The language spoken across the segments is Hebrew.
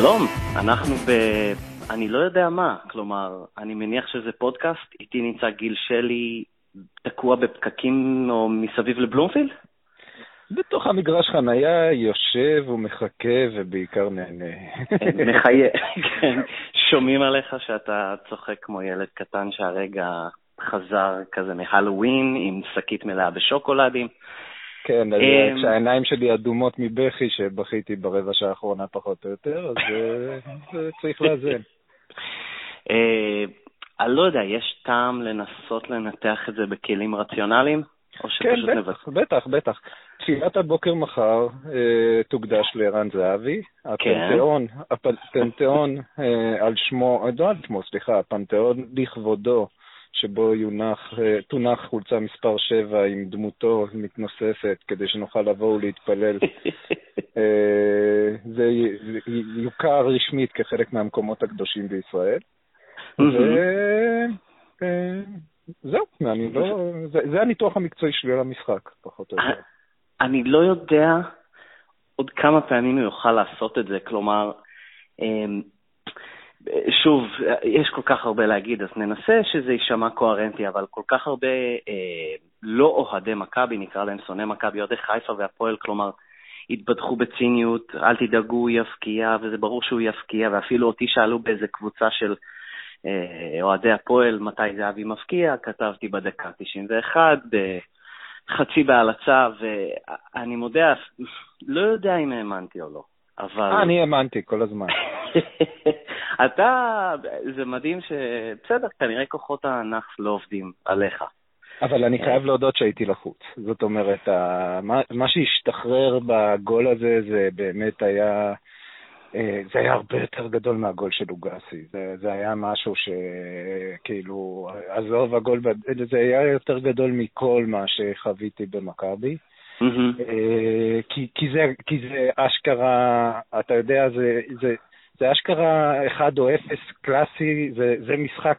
שלום, אנחנו ב... אני לא יודע מה, כלומר, אני מניח שזה פודקאסט, איתי נמצא גיל שלי תקוע בפקקים או מסביב לבלומפילד? בתוך המגרש חנייה יושב ומחכה ובעיקר נהנה. מחיה, כן. שומעים עליך שאתה צוחק כמו ילד קטן שהרגע חזר כזה מהלואוין עם שקית מלאה בשוקולדים. כן, אז אמ, כשהעיניים שלי אדומות מבכי שבכיתי ברבע שעה האחרונה פחות או יותר, אז אה, צריך לאזן. אה, אני לא יודע, יש טעם לנסות לנתח את זה בכלים רציונליים? או כן, שפשוט? בטח, בטח, בטח. תפילת הבוקר מחר אה, תוקדש לערן זהבי. הפנתיאון, הפנתיאון אה, על שמו, אה, לא על שמו, סליחה, הפנתיאון לכבודו, שבו יונח, אה, תונח חולצה מספר 7 עם דמותו מתנוססת, כדי שנוכל לבוא ולהתפלל. אה, זה יוכר רשמית כחלק מהמקומות הקדושים בישראל. וזהו, אני לא... זה, זה הניתוח המקצועי שלי על המשחק, פחות או יותר. אני לא יודע עוד כמה פעמים הוא יוכל לעשות את זה, כלומר, שוב, יש כל כך הרבה להגיד, אז ננסה שזה יישמע קוהרנטי, אבל כל כך הרבה אה, לא אוהדי מכבי, נקרא להם שונאי מכבי, אוהדי חיפה והפועל, כלומר, התבדחו בציניות, אל תדאגו, הוא יפקיע, וזה ברור שהוא יפקיע, ואפילו אותי שאלו באיזה קבוצה של אה, אוהדי הפועל מתי זהבי מפקיע, כתבתי בדקה 91, בחצי בהלצה, ואני מודה, לא יודע אם האמנתי או לא, אבל... אני האמנתי כל הזמן. אתה, זה מדהים ש... בסדר, כנראה כוחות הנאחס לא עובדים עליך. אבל אני חייב להודות שהייתי לחוץ. זאת אומרת, ה- מה, מה שהשתחרר בגול הזה, זה באמת היה... אה, זה היה הרבה יותר גדול מהגול של לוגסי. זה, זה היה משהו שכאילו, עזוב הגול, זה היה יותר גדול מכל מה שחוויתי במכבי. אה, כי, כי, זה, כי זה אשכרה, אתה יודע, זה, זה, זה אשכרה 1 או 0 קלאסי, זה, זה, משחק,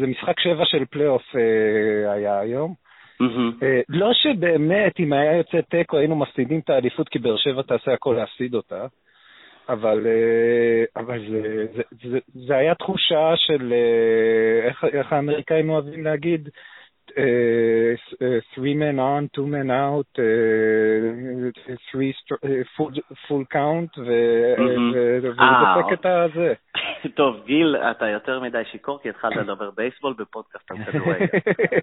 זה משחק שבע של פלייאוף אה, היה היום. מהמם. אה, לא שבאמת, אם היה יוצא תיקו היינו מפסידים את האליפות, כי באר שבע תעשה הכל להפסיד אותה, אבל, אה, אבל זה, זה, זה, זה היה תחושה של, אה, איך, איך האמריקאים אוהבים להגיד, אה, אה, three men on, two men out, אה, three אה, full, full count, ו- מהמם. ו- וזה אה, דופק את הזה. טוב, גיל, אתה יותר מדי שיכור, כי התחלת לדבר בייסבול בפודקאסט על כדורגל.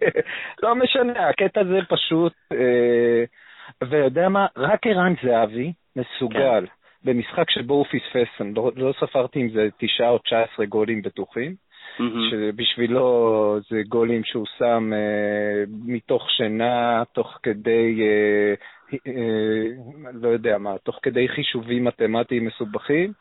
לא משנה, הקטע זה פשוט, אה, ויודע מה, רק ערן זהבי מסוגל במשחק שבו הוא פספס, לא, לא ספרתי אם זה תשעה או תשע עשרה גולים בטוחים, מהמם. שבשבילו זה גולים שהוא שם אה, מתוך שינה, תוך כדי, אה, אה, לא יודע מה, תוך כדי חישובים מתמטיים מסובכים.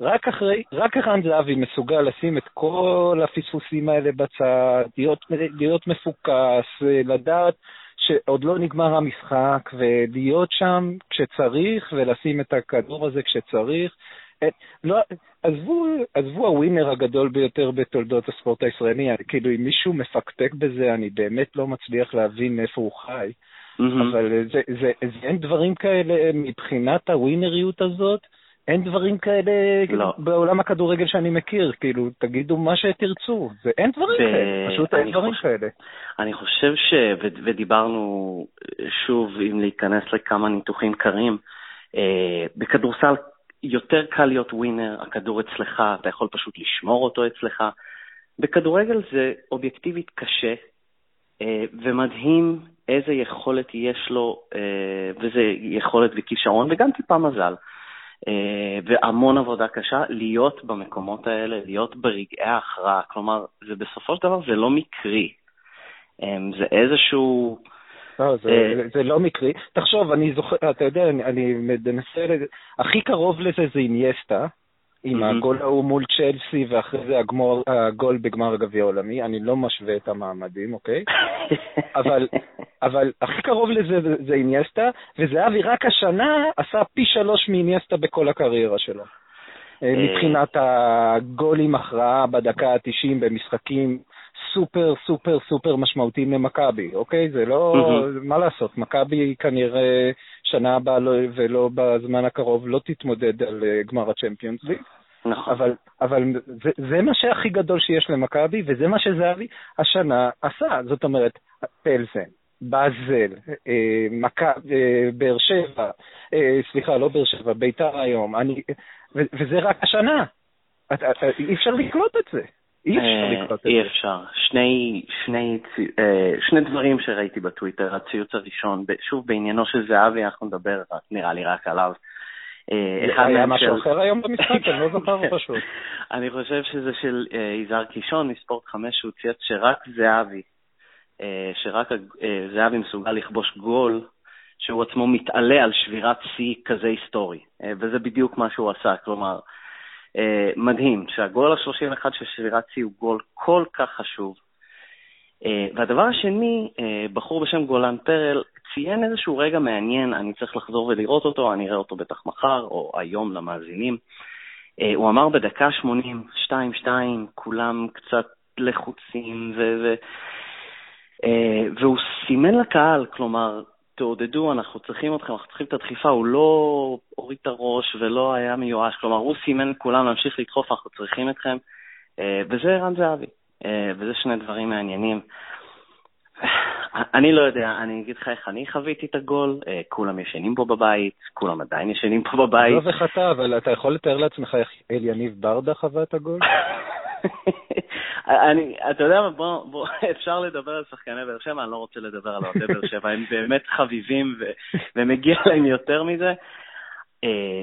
רק אחרי, רק ערן זהבי מסוגל לשים את כל הפספוסים האלה בצד, להיות, להיות מפוקס, לדעת שעוד לא נגמר המשחק, ולהיות שם כשצריך, ולשים את הכדור הזה כשצריך. אה, לא, עזבו, עזבו הווינר הגדול ביותר בתולדות הספורט הישראלי, כאילו אם מישהו מפקפק בזה, אני באמת לא מצליח להבין איפה הוא חי, מהמם. אבל זה, זה, זה, אין דברים כאלה מבחינת הווינריות הזאת, אין דברים כאלה לא. בעולם הכדורגל שאני מכיר, כאילו, תגידו מה שתרצו, זה, אין דברים ו- כאלה, פשוט אין דברים חושב- כאלה. אני חושב ש... ו- ודיברנו שוב, אם להיכנס לכמה ניתוחים קרים, אה, בכדורסל יותר קל להיות ווינר, הכדור אצלך, אתה יכול פשוט לשמור אותו אצלך. בכדורגל זה אובייקטיבית קשה, אה, ומדהים איזה יכולת יש לו, אה, וזה יכולת וכישרון, וגם טיפה מזל. אה, והמון עבודה קשה להיות במקומות האלה, להיות ברגעי ההכרעה. כלומר, זה בסופו של דבר זה לא מקרי. זה איזשהו... לא, זה, זה, זה לא מקרי. תחשוב, אני זוכר, אתה יודע, אני, אני מנסה, הכי קרוב לזה זה אינייסטה, עם. הגול ההוא מול צ'לסי, ואחרי זה הגמור, הגול בגמר הגביע העולמי. אני לא משווה את המעמדים, אוקיי? אבל, אבל הכי קרוב לזה זה, זה אינייסטה, וזהבי רק השנה עשה פי שלוש מאינייסטה בכל הקריירה שלו. אה. מבחינת הגול עם הכרעה בדקה ה-90 במשחקים סופר סופר סופר משמעותיים למכבי, אוקיי? זה לא, מהמם. מה לעשות, מכבי כנראה שנה הבאה לא, ולא בזמן הקרוב לא תתמודד על אה, גמר הצ'מפיונס ליג. נכון. אבל, אבל זה, זה מה שהכי גדול שיש למכבי, וזה מה שזהבי השנה עשה. זאת אומרת, פלזן, באזל, אה, מכ... אה, באר שבע, אה, סליחה, לא באר שבע, ביתר היום, אני, ו, וזה רק השנה. אי אפשר לקלוט את זה. אי אפשר לקלוט את זה. אי אפשר. שני, שני, שני דברים שראיתי בטוויטר, הציוץ הראשון, שוב בעניינו של זהבי, אנחנו נדבר נראה לי רק עליו. היה משהו אחר היום במשחק? אני לא זוכר פשוט. אני חושב שזה של יזהר קישון מספורט 5, שהוא צייץ שרק זהבי אה, שרק אה, זהבי מסוגל לכבוש גול שהוא עצמו מתעלה על שבירת שיא כזה היסטורי, אה, וזה בדיוק מה שהוא עשה, כלומר, מדהים שהגול ה-31 של שבירת שיא הוא גול כל כך חשוב. והדבר השני, בחור בשם גולן פרל ציין איזשהו רגע מעניין, אני צריך לחזור ולראות אותו, אני אראה אותו בטח מחר או היום למאזינים. הוא אמר בדקה 80, 2-2, כולם קצת לחוצים, ו- אה, והוא סימן לקהל, כלומר, תעודדו, אנחנו צריכים אתכם, אנחנו צריכים את הדחיפה, הוא לא הוריד את הראש ולא היה מיואש, כלומר, הוא סימן לכולם להמשיך לדחוף, אנחנו צריכים אתכם, אה, וזה ערן זהבי, אה, וזה שני דברים מעניינים. אני לא יודע, אני אגיד לך איך אני חוויתי את הגול, כולם ישנים פה בבית, כולם עדיין ישנים פה בבית. לא וחטא, אבל אתה יכול לתאר לעצמך איך אל יניב ברדה חווה את הגול? אני, אתה יודע מה, בוא, בוא, אפשר לדבר על שחקני באר שבע, אני לא רוצה לדבר על אוהדי באר שבע, הם באמת חביבים ו, ומגיע להם יותר מזה. אה,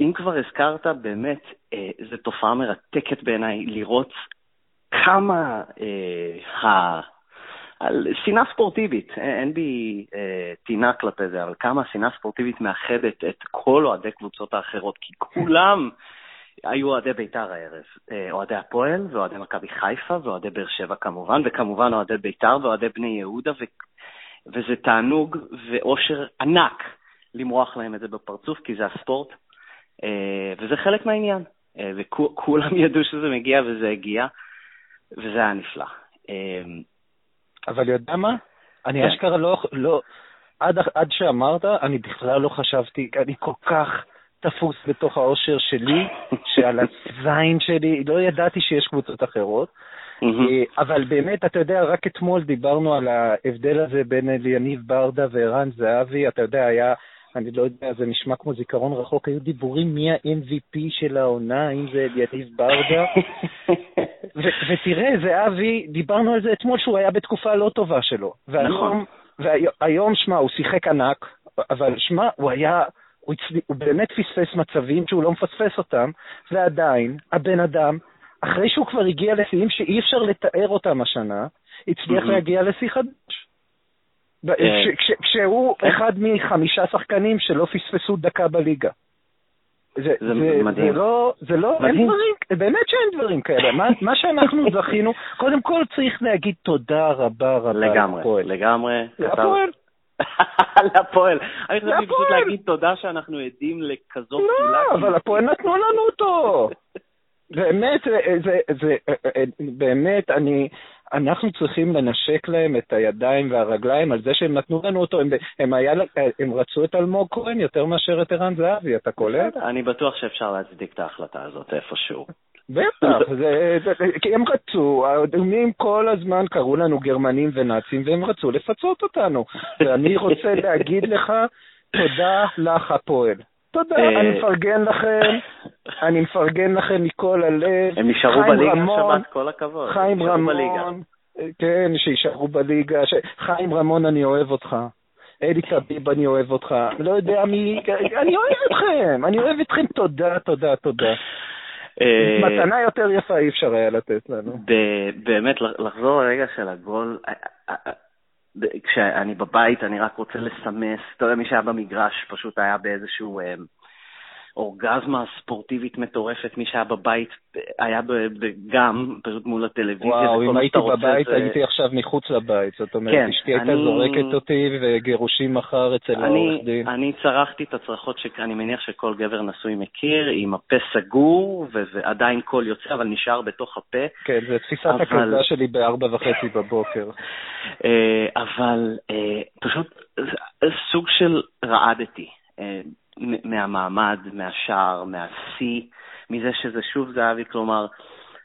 אם כבר הזכרת, באמת, אה, זו תופעה מרתקת בעיניי לראות כמה אה, שנאה ספורטיבית, אין בי אה, טינה כלפי זה, אבל כמה השנאה ספורטיבית מאחדת את כל אוהדי קבוצות האחרות, כי כולם היו אוהדי בית"ר הערב, אה, אוהדי הפועל ואוהדי מכבי חיפה ואוהדי באר שבע כמובן, וכמובן אוהדי בית"ר ואוהדי בני יהודה, ו... וזה תענוג ואושר ענק למרוח להם את זה בפרצוף, כי זה הספורט, אה, וזה חלק מהעניין. אה, וכולם ידעו שזה מגיע וזה הגיע, וזה היה נפלא. אבל יודע מה? אני כן. אשכרה לא, לא, עד, עד שאמרת, אני בכלל לא חשבתי, אני כל כך תפוס בתוך האושר שלי, שעל הזין שלי, לא ידעתי שיש קבוצות אחרות. אה, אבל באמת, אתה יודע, רק אתמול דיברנו על ההבדל הזה בין יניב ברדה וערן זהבי, אתה יודע, היה, אני לא יודע, זה נשמע כמו זיכרון רחוק, היו דיבורים מי ה-MVP של העונה, האם זה יניב ברדה. ותראה, זהבי, דיברנו על זה אתמול שהוא היה בתקופה לא טובה שלו. נכון. והיום, שמע, הוא שיחק ענק, אבל שמע, הוא היה... הוא, הצל... הוא באמת פספס מצבים שהוא לא מפספס אותם, ועדיין, הבן אדם, אחרי שהוא כבר הגיע לשיאים שאי אפשר לתאר אותם השנה, הצליח mm-hmm. להגיע לשיא חדש. אה. כשהוא אחד מחמישה שחקנים שלא פספסו דקה בליגה. זה, זה, זה מדהים. זה לא, זה לא, מדהים. אין דברים, באמת שאין דברים כאלה. מה, מה שאנחנו זכינו, קודם כל צריך להגיד תודה רבה רבה לגמרי, לפועל. לגמרי. לפועל. לפועל. אני חושב פשוט להגיד תודה שאנחנו עדים לכזאת פעולה. לא, אבל הפועל נתנו לנו אותו. באמת, זה, זה, באמת, אני, אנחנו צריכים לנשק להם את הידיים והרגליים על זה שהם נתנו לנו אותו. הם, הם, היה, הם רצו את אלמוג כהן יותר מאשר את ערן זהבי, אתה קולט? אני בטוח שאפשר להצדיק את ההחלטה הזאת איפשהו. בטח, זה, זה, כי הם רצו, האדומים כל הזמן קראו לנו גרמנים ונאצים, והם רצו לפצות אותנו. ואני רוצה להגיד לך, תודה לך הפועל. תודה, אה, אני מפרגן לכם, אני מפרגן לכם מכל הלב. הם נשארו בליגה שבת, כל הכבוד. חיים רמון, כן, שישארו בליגה. חיים רמון, אני אוהב אותך. אלי טביב, אני אוהב אותך. לא יודע מי... אני אוהב אתכם, אני אוהב אתכם. תודה, תודה, תודה. אה, מתנה יותר יפה אי אפשר היה לתת לנו. באמת, לחזור לרגע של הגול, אה, אה, כשאני בבית, אני רק רוצה לסמס, אתה יודע, מי שהיה במגרש פשוט היה באיזשהו... אורגזמה ספורטיבית מטורפת, מי שהיה בבית היה גם פשוט מול הטלוויזיה. וואו, אם הייתי בבית זה... הייתי עכשיו מחוץ לבית, זאת אומרת, כן, אשתי הייתה אני... זורקת אותי וגירושים מחר אצל העורך דין. אני צרחתי את הצרחות שאני מניח שכל גבר נשוי מכיר, עם הפה סגור ועדיין קול יוצא, אבל נשאר בתוך הפה. כן, זה תפיסת אבל... הכזה שלי בארבע וחצי בבוקר. אה, אבל אה, פשוט סוג של רעדתי. מהמעמד, מהשער, מהשיא, מזה שזה שוב זהבי, כלומר,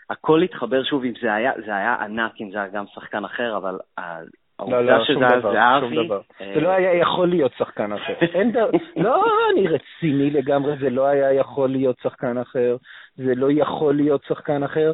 הכל התחבר שוב, אם זה היה, זה היה ענק אם זה היה גם שחקן אחר, אבל לא, לא, שום דבר, שום דבר. אה, זה לא היה יכול להיות שחקן אחר. אין דבר, לא, אני רציני לגמרי, זה לא היה יכול להיות שחקן אחר, זה לא יכול להיות שחקן אחר,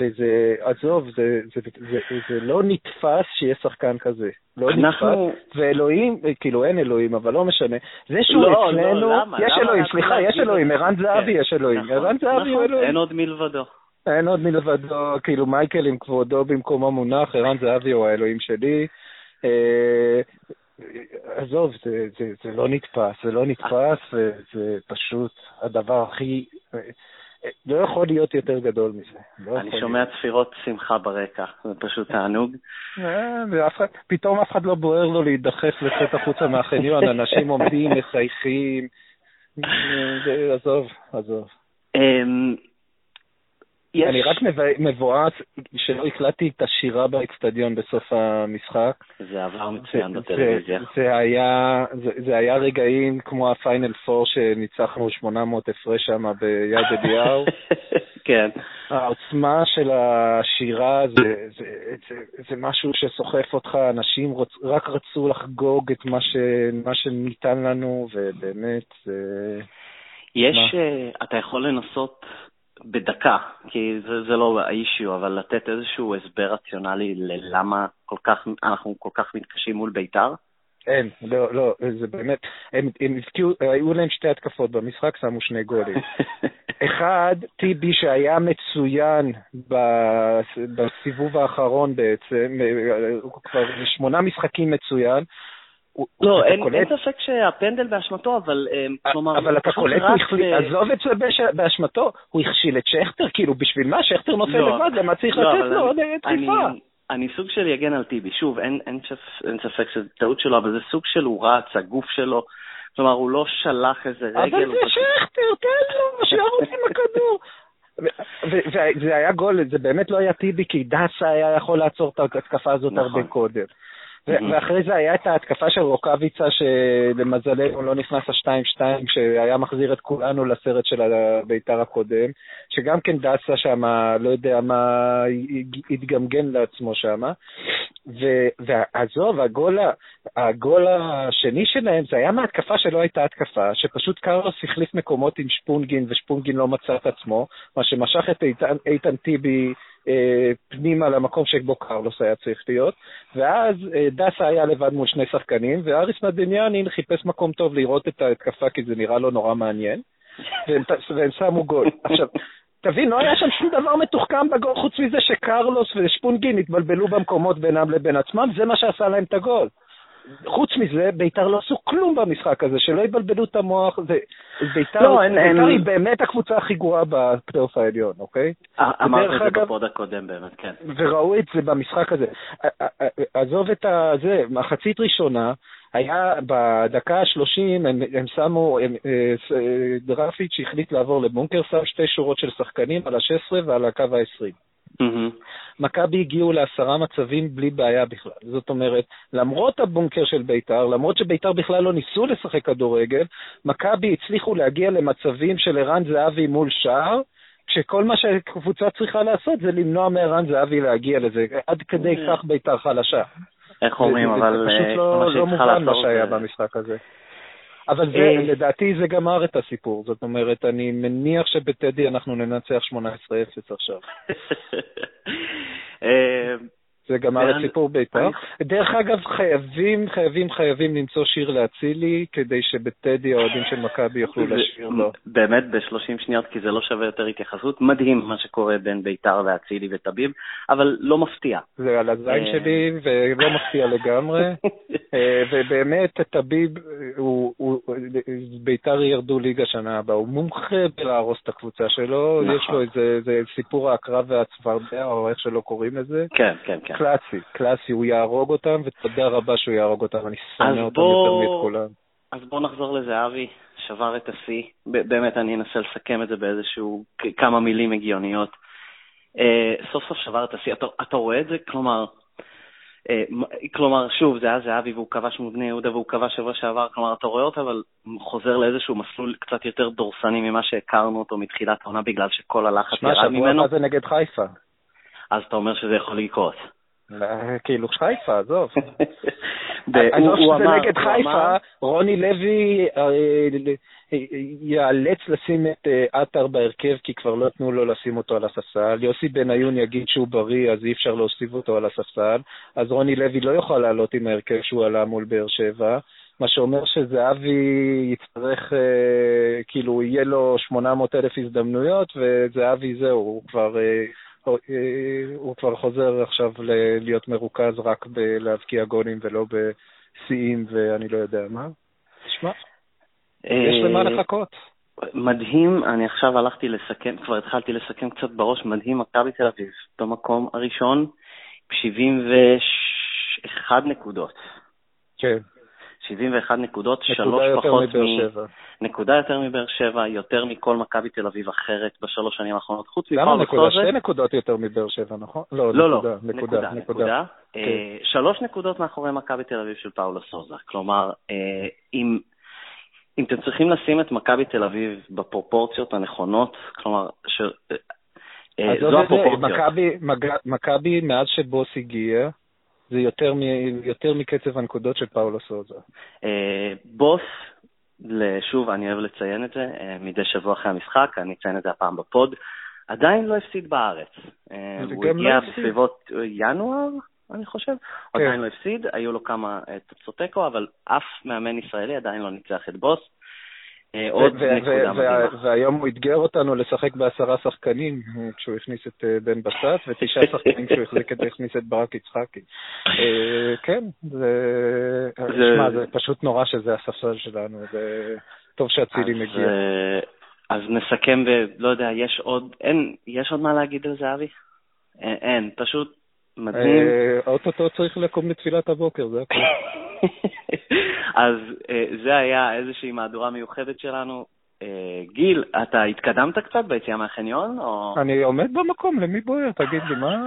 וזה, עזוב, זה, זה, זה, זה, זה לא נתפס שיהיה שחקן כזה. לא אנחנו... נתפס, ואלוהים, כאילו אין אלוהים, אבל לא משנה. זה שהוא לא, אצלנו, לא, למה, יש למה אלוהים, סליחה, יש אלוהים, ערן זהבי כן, יש אלוהים, נכון, ערן זהבי הוא נכון, אלוהים. אין עוד מלבדו. אין עוד מלבדו, כאילו מייקל עם כבודו במקומו מונח, ערן זהבי הוא האלוהים שלי. אה, עזוב, זה, זה, זה לא נתפס, זה לא נתפס, וזה פשוט הדבר הכי... לא יכול להיות יותר גדול מזה. לא אני שומע צפירות שמחה ברקע, זה פשוט תענוג. אה, פתאום אף אחד לא בוער לו להידחף לצאת החוצה מהחניון, אנשים עומדים, מחייכים, אה, עזוב, עזוב. יש... אני רק מבואס שלא הקלטתי את השירה באצטדיון בסוף המשחק. זה עבר מצוין בטלוויזיה. זה, זה, היה, זה, זה היה רגעים כמו הפיינל פור שניצחנו 800 הפרש שם ביד אליהו. כן. העוצמה של השירה זה, זה, זה, זה משהו שסוחף אותך, אנשים רוצ, רק רצו לחגוג את מה, ש, מה שניתן לנו, ובאמת זה... יש, מה? אה, אתה יכול לנסות בדקה, כי זה, זה לא האישיו, אבל לתת איזשהו הסבר רציונלי ללמה כל כך, אנחנו כל כך מתקשים מול בית"ר? אין, לא, לא, זה באמת, הם, הם הבקיעו, היו להם שתי התקפות במשחק, שמו שני גולים. אחד, טיבי שהיה מצוין בסיבוב האחרון בעצם, הוא כבר שמונה משחקים מצוין, לא, אין, אין ספק שהפנדל באשמתו, אבל אה, כלומר... אבל אתה קולט, עזוב את זה באשמתו, הוא הכשיל את שכטר, כאילו, בשביל מה? שכטר נופל לא, לבד, למה צריך לא, לתת לו עוד דחיפה? אני סוג של יגן על טיבי. שוב, אין, אין, אין ספק שזו טעות שלו, אבל זה סוג של הוא רץ, הגוף שלו, כלומר, הוא לא שלח איזה רגל. אבל זה שכטר, תן לו, שירוץ עם הכדור. וזה היה גול, זה באמת לא היה טיבי, כי דסה היה יכול לעצור את ההתקפה הזאת הרבה נכון. קודם. ואחרי זה היה את ההתקפה של רוקאביצה, שלמזלנו לא נכנס ה-2-2, שהיה מחזיר את כולנו לסרט של הביתר הקודם, שגם כן דסה שם, לא יודע מה, התגמגן לעצמו שם. ועזוב, הגול, הגול השני שלהם, זה היה מהתקפה שלא הייתה התקפה, שפשוט קרלוס החליף מקומות עם שפונגין, ושפונגין לא מצא את עצמו, מה שמשך את איתן, איתן טיבי פנימה למקום שבו קרלוס היה צריך להיות, ואז אה, דסה היה לבד מול שני שחקנים, ואריס מדניאנין חיפש מקום טוב לראות את ההתקפה כי זה נראה לו נורא מעניין, והם, והם שמו גול. עכשיו, תבין, לא היה שם שום דבר מתוחכם בגול, חוץ מזה שקרלוס ושפונגין התבלבלו במקומות בינם לבין עצמם, זה מה שעשה להם את הגול. חוץ מזה, ביתר לא עשו כלום במשחק הזה, שלא יבלבלו את המוח. זה, ביתר, לא, אין, ביתר אין... היא באמת הקבוצה הכי גרועה בפלייאוף העליון, אוקיי? אה, אמרת את זה בפוד הקודם באמת, כן. וראו את זה במשחק הזה. עזוב את זה, מחצית ראשונה, היה בדקה ה-30, הם, הם שמו, הם, אה, דרפיץ' החליט לעבור לבונקר, שם שתי שורות של שחקנים על ה-16 ועל הקו ה-20. מכבי הגיעו לעשרה מצבים בלי בעיה בכלל. זאת אומרת, למרות הבונקר של ביתר, למרות שביתר בכלל לא ניסו לשחק כדורגל, מכבי הצליחו להגיע למצבים של ערן זהבי מול שער, כשכל מה שהקבוצה צריכה לעשות זה למנוע מערן זהבי להגיע לזה. עד כדי. כך ביתר חלשה. איך אומרים, אבל... זה פשוט לא, לא מובן מה שהיה במשחק הזה. אבל זה, אה, לדעתי זה גמר את הסיפור. זאת אומרת, אני מניח שבטדי אנחנו ננצח 18-0 עכשיו. זה גמר את סיפור בית"ר. דרך אגב, חייבים, חייבים, חייבים למצוא שיר לאצילי, כדי שבטדי האוהדים של מכבי יוכלו לשיר לו. באמת, ב-30 שניות, כי זה לא שווה יותר התייחסות. מדהים מה שקורה בין בית"ר ואצילי וטביב, אבל לא מפתיע. זה על הזין אה, שלי, ולא מפתיע לגמרי. אה, ובאמת, טביב, בית"ר ירדו ליגה שנה הבאה. הוא מומחה בלהרוס את הקבוצה שלו, יש לו נכון. איזה סיפור העקרב והצפרדע, או איך שלא קוראים לזה. כן, כן, כן. קלאסי, קלאסי, הוא יהרוג אותם, ותודה רבה שהוא יהרוג אותם, אני שונא אותם בוא... יותר מכולם. אז בואו נחזור לזהבי, שבר את השיא. באמת, אני אנסה לסכם את זה באיזשהו, כמה מילים הגיוניות. Uh, סוף סוף שבר את השיא. אתה, אתה רואה את זה? כלומר, אה, כלומר, שוב, זה היה זהבי והוא כבש מול בני יהודה והוא כבש שבוע שעבר, כלומר, אתה רואה אותו, אבל חוזר לאיזשהו מסלול קצת יותר דורסני ממה שהכרנו אותו מתחילת העונה, בגלל שכל הלחץ ירד ממנו. שמע, שבוע הבא זה נגד חיפה. אז אתה אומר שזה יכול לקרות. כאילו חיפה, עזוב. עזוב שזה נגד חיפה, רוני לוי אה, ייאלץ לשים את אה, עטר בהרכב כי כבר לא נתנו לו לשים אותו על הספסל. יוסי בניון יגיד שהוא בריא, אז אי אפשר להוסיף אותו על הספסל. אז רוני לוי לא יוכל לעלות עם ההרכב שהוא עלה מול באר שבע. מה שאומר שזהבי יצטרך, אה, כאילו, יהיה לו 800 אלף הזדמנויות, וזהבי זהו, הוא כבר אה, הוא כבר חוזר עכשיו להיות מרוכז רק בלהבקיע גולים ולא בשיאים ואני לא יודע מה. תשמע, יש למה אה, לחכות. מדהים, אני עכשיו הלכתי לסכם, כבר התחלתי לסכם קצת בראש, מדהים, מכבי תל אביב במקום הראשון, 71 נקודות. כן. 71 נקודות, שלוש פחות מ... נקודה יותר מבאר שבע, יותר מכל מכבי תל אביב אחרת בשלוש שנים האחרונות, חוץ סוזה. למה נקודה? שתי נקודות יותר מבאר שבע, נכון? לא, לא, לא, נקודה, נקודה. כן. שלוש נקודות מאחורי מכבי תל אביב של פאולו סוזה. כלומר, אה, אם... אם אתם צריכים לשים את מכבי תל אביב בפרופורציות הנכונות, כלומר, ש... אה, זו הפרופורציות. מכבי, מאז שבוס הגיע, זה יותר, מ, יותר מקצב הנקודות של פאולו סוזה. אה, בוס, שוב, אני אוהב לציין את זה, אה, מדי שבוע אחרי המשחק, אני אציין את זה הפעם בפוד, עדיין לא הפסיד בארץ. אה, הוא הגיע לא בסביבות ינואר, אני חושב, כן. עדיין לא הפסיד, היו לו כמה תוצאות תיקו, אבל אף מאמן ישראלי עדיין לא ניצח את בוס. אה, עוד נקודה מדהימה. והיום הוא אתגר אותנו לשחק בעשרה שחקנים כשהוא הכניס את אה, בן בסט, ותשעה שחקנים כשהוא הכניס את ברק יצחקי. אה, כן, זה... פשוט נורא שזה הספסל שלנו, טוב שאצילי מגיע. אז נסכם. לא יודע, יש עוד... אין... יש עוד מה להגיד על זה, אבי? אין, פשוט מדהים. אוטוטו צריך לקום לתפילת הבוקר, זה הכול. אז אה, זה היה איזושהי מהדורה מיוחדת שלנו. אה, גיל, אתה התקדמת קצת ביציאה מהחניון, או... אני עומד במקום, למי בוער? תגיד לי, מה...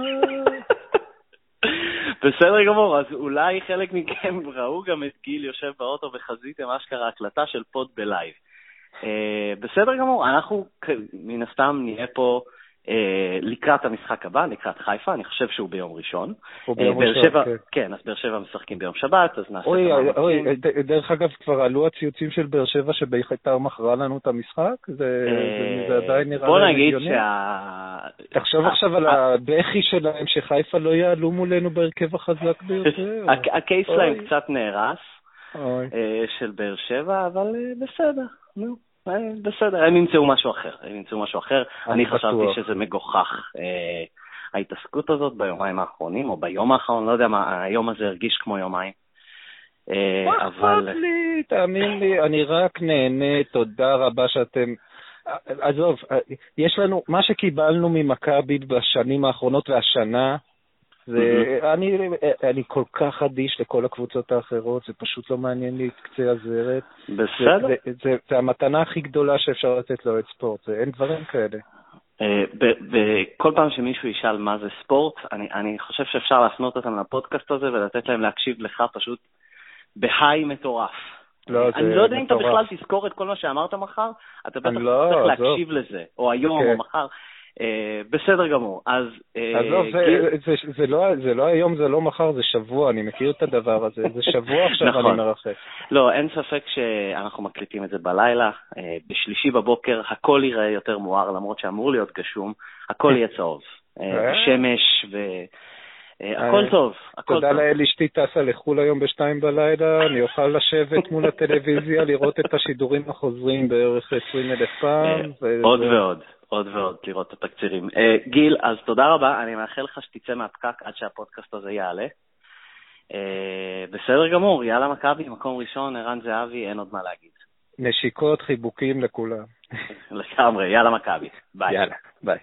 בסדר גמור, אז אולי חלק מכם ראו גם את גיל יושב באוטו וחזיתם אשכרה הקלטה של pod ב live. אה, בסדר גמור, אנחנו מן הסתם נהיה פה לקראת המשחק הבא, לקראת חיפה, אני חושב שהוא ביום ראשון. הוא ביום אה, ראשון, שבע, כן. כן, אז באר שבע משחקים ביום שבת, אז נעשה אוי, אוי, אוי, דרך אגב, כבר עלו הציוצים של באר שבע שבית"ר מכרה לנו את המשחק? זה, זה, זה עדיין נראה בוא נגיד שה... תחשוב עכשיו על הבכי שלהם שחיפה לא יעלו מולנו בהרכב החזק ביותר. הקייס שלהם קצת נהרס, של באר שבע, אבל בסדר, נו. אה, בסדר, הם ימצאו משהו אחר, הם ימצאו משהו אחר. אני חשבתי שזה מגוחך, אה, ההתעסקות הזאת ביומיים האחרונים, או ביום האחרון, לא יודע מה, היום הזה הרגיש כמו יומיים. אה, מה אכפת לי? תאמין לי, אני רק נהנה, תודה רבה שאתם... עזוב, יש לנו, מה שקיבלנו ממכבי בשנים האחרונות והשנה, זה, אני, אני כל כך אדיש לכל הקבוצות האחרות, זה פשוט לא מעניין לי את קצה הזרת. בסדר. זה, זה, זה, זה המתנה הכי גדולה שאפשר לתת לאוהד ספורט, זה, אין דברים כאלה. וכל פעם שמישהו ישאל מה זה ספורט, אני, אני חושב שאפשר להפנות אותם לפודקאסט הזה ולתת להם להקשיב לך פשוט בהיי מטורף. לא, אני לא יודע אם אתה בכלל תזכור את כל מה שאמרת מחר, אתה בטח לא, צריך להקשיב לזה, או היום או מחר. אה, בסדר גמור, אז... אה, עזוב, לא, זה לא היום, זה לא מחר, זה שבוע, אני מכיר את הדבר הזה, זה שבוע עכשיו אני נכון. מרחק. לא, אין ספק שאנחנו מקליטים את זה בלילה, אה, בשלישי בבוקר הכל ייראה יותר מואר, למרות שאמור להיות גשום, הכל יהיה צהוב. שמש ו... הכל טוב, הכל טוב. תודה לאל, אשתי טסה לחו"ל היום בשתיים בלילה, אני אוכל לשבת מול הטלוויזיה, לראות את השידורים החוזרים בערך 20 אלף פעם. עוד ועוד. עוד ועוד לראות את התקצירים. Uh, גיל, אז תודה רבה, אני מאחל לך שתצא מהפקק עד שהפודקאסט הזה יעלה. Uh, בסדר גמור, יאללה מכבי, מקום ראשון, ערן זהבי, אין עוד מה להגיד. נשיקות, חיבוקים לכולם. לגמרי, יאללה מכבי, ביי. יאללה, ביי.